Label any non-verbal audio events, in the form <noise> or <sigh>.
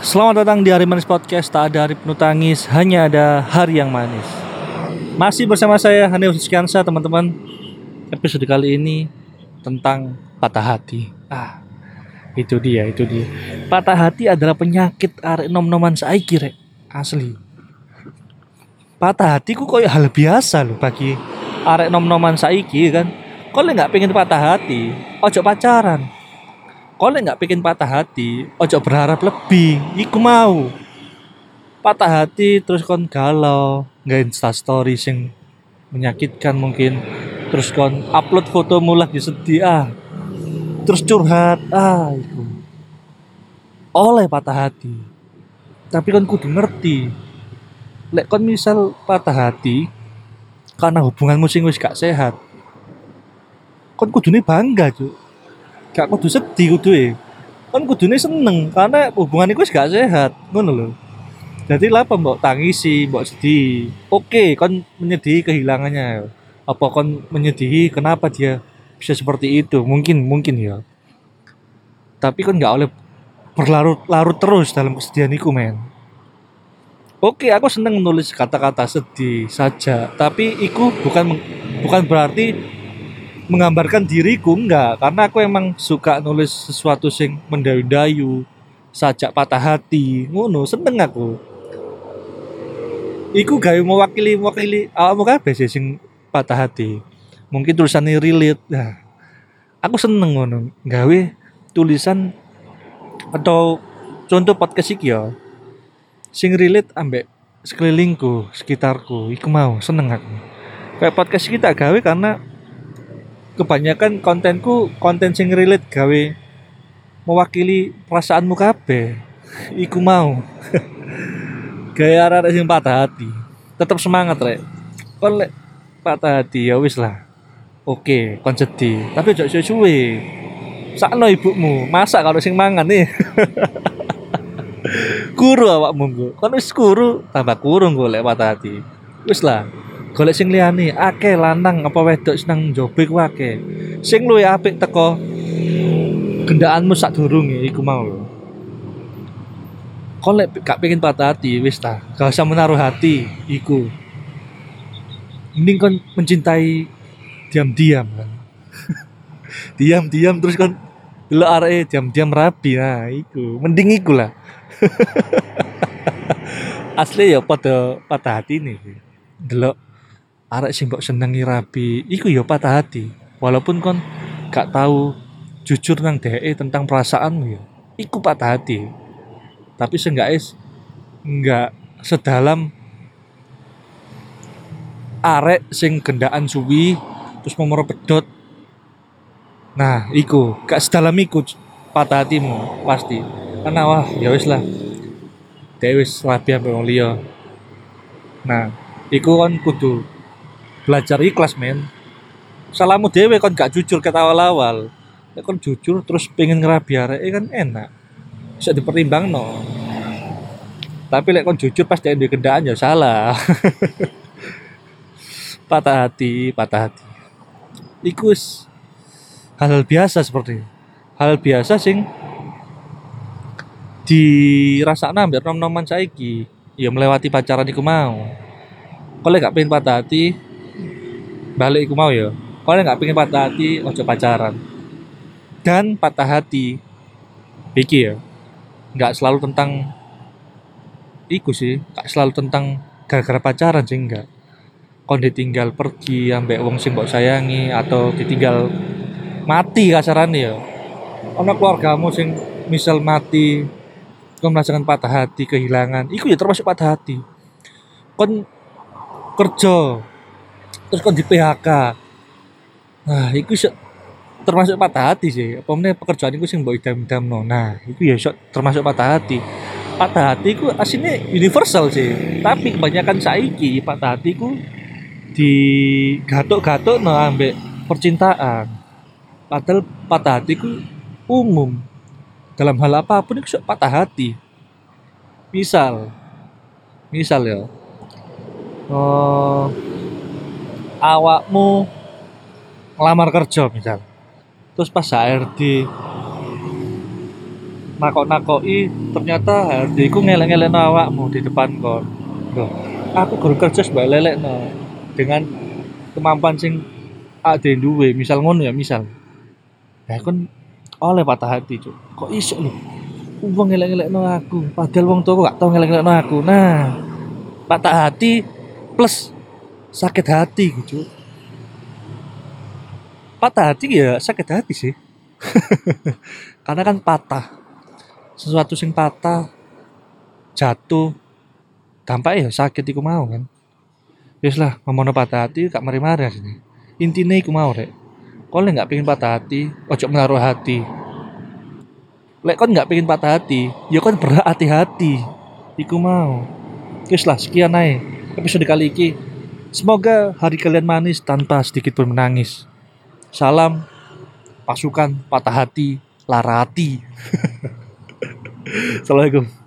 Selamat datang di Hari Manis Podcast. Tak ada hari penuh tangis, hanya ada hari yang manis. Masih bersama saya Hani Usiskiansa, teman-teman. Episode kali ini tentang patah hati. Ah, itu dia, itu dia. Patah hati adalah penyakit arek nom-noman saiki rek. Asli. Patah hati ku koyo hal biasa loh bagi arek nom-noman saiki kan. Kalau nggak pengen patah hati, ojo pacaran kalau nggak pengen patah hati ojo berharap lebih. Iku mau. Patah hati terus kon galau nggak insta story sing menyakitkan mungkin. Terus kon upload foto lagi sedih ah. Terus curhat ah itu oleh patah hati. Tapi kon kudu ngerti. Lek kon misal patah hati karena hubunganmu sing wis gak sehat kon nih bangga cuy gak kudu sedih kudu e. Kan kudune seneng karena hubungan itu gak sehat, ngono lho. Jadi lah mbok tangisi, mbok sedih. Oke, kon menyedih kehilangannya. Apa kon menyedihi kenapa dia bisa seperti itu? Mungkin mungkin ya. Tapi kan nggak oleh berlarut-larut terus dalam kesedihan itu, men. Oke, aku seneng menulis kata-kata sedih saja, tapi itu bukan bukan berarti menggambarkan diriku enggak. Karena aku emang suka nulis sesuatu sing mendayu-dayu sajak patah hati. Ngono seneng aku. Iku gawe mewakili mewakili awakmu kabeh sih sing patah hati. Mungkin tulisannya relate. Nah aku seneng ngono. Gawe tulisan atau contoh podcast iki ya sing relate ambek sekelilingku sekitarku. Iku mau seneng aku. Kayak podcast kita gawe karena kebanyakan kontenku konten sing relate gawe mewakili perasaanmu kabeh. <laughs> Iku mau. <laughs> Gaya arah sing patah hati. Tetap semangat rek. Kon lek patah hati ya wis lah. Oke kon sedih. Tapi jauh suwe sakno ibumu. Masak kalau sing mangan nih. <laughs> Kuru awakmu kon wis kuru tambah kurung gue lek patah hati. Wis lah golek sing liyane akeh lanang apa wedok seneng jobe ku akeh. Sing luwih apik teko gendaanmu sak durunge iku mau lho. Kon lek gak pengen patah hati wis ta. Gak usah menaruh hati iku. Mending kon mencintai diam-diam kan. <laughs> Diam-diam terus kon lo arek diam-diam rapi nah iku. Mending iku lah. <laughs> Asli ya pada patah hati nih delok arek sing mbok senengi rapi iku ya patah hati. Walaupun kon gak tahu jujur nang DE tentang perasaanmu ya iku patah hati. Tapi seenggaknya enggak sedalam arek sing gendaan suwi terus mau pedot nah iku gak sedalam iku patah hatimu pasti. Karena wah ya wis lah. Dewi wis ambek wong nah iku kan kudu belajar ikhlas men. Salahmu dewe kon gak jujur ke awal-awal. Ya kon jujur terus pengen ngerabi arek kan enak. Bisa dipertimbang no tapi lek kon jujur pas dia kendaan ya salah. <laughs> Patah hati patah hati. Ikus hal, hal biasa seperti hal biasa sing dirasakna hampir nom-noman saiki. Ya melewati pacaran iku mau. Kalau gak pengen patah hati balik iku mau ya? Kalau nggak pengen patah hati ojo pacaran. Dan patah hati. Pikir ya nggak selalu tentang iku sih nggak selalu tentang gara-gara pacaran sih enggak. Kon ditinggal pergi ambek wong sing mbok sayangi atau ditinggal mati kasaran ya. Ana keluargamu sing misal mati kon merasakan patah hati kehilangan iku ya termasuk patah hati. Kon kerja terus kok di PHK nah itu termasuk patah hati sih. Apa meneh pekerjaan itu sing mbok idam-idam no nah itu ya termasuk patah hati. Patah hati ku aslinya universal sih. Tapi kebanyakan saiki patah hati ku di gatuk-gatuk no ambek percintaan. Padahal patah hati ku umum. Dalam hal apa pun itu patah hati. Misal misal ya. Oh awakmu ngelamar kerja misal. Terus pas HRD nakok-nakoki ternyata hatiku ngelek-ngelek awakmu di depan kon. Aku guru kerja sebagai lelek no dengan kemampuan sing ada duwe misal ngono ya misal. Ya kon oleh patah hati cuk. Kok iso lho? Wong ngelek-ngelek no aku padahal wong tua gak tau ngelek-ngelek no aku. Nah patah hati plus sakit hati gitu patah hati ya sakit hati sih. <laughs> Karena kan patah. Sesuatu sing patah jatuh dampak ya sakit iku mau kan. Yes lah ngomong patah hati gak mari-mari sini intinya iku mau rek. Kau nggak pengen patah hati ojo menaruh hati. Lek kon nggak pengen patah hati ya kon berhati-hati iku mau. Yes lah sekian aja episode kali ini semoga hari kalian manis tanpa sedikit pun menangis. Salam pasukan patah hati larati <laughs> assalamualaikum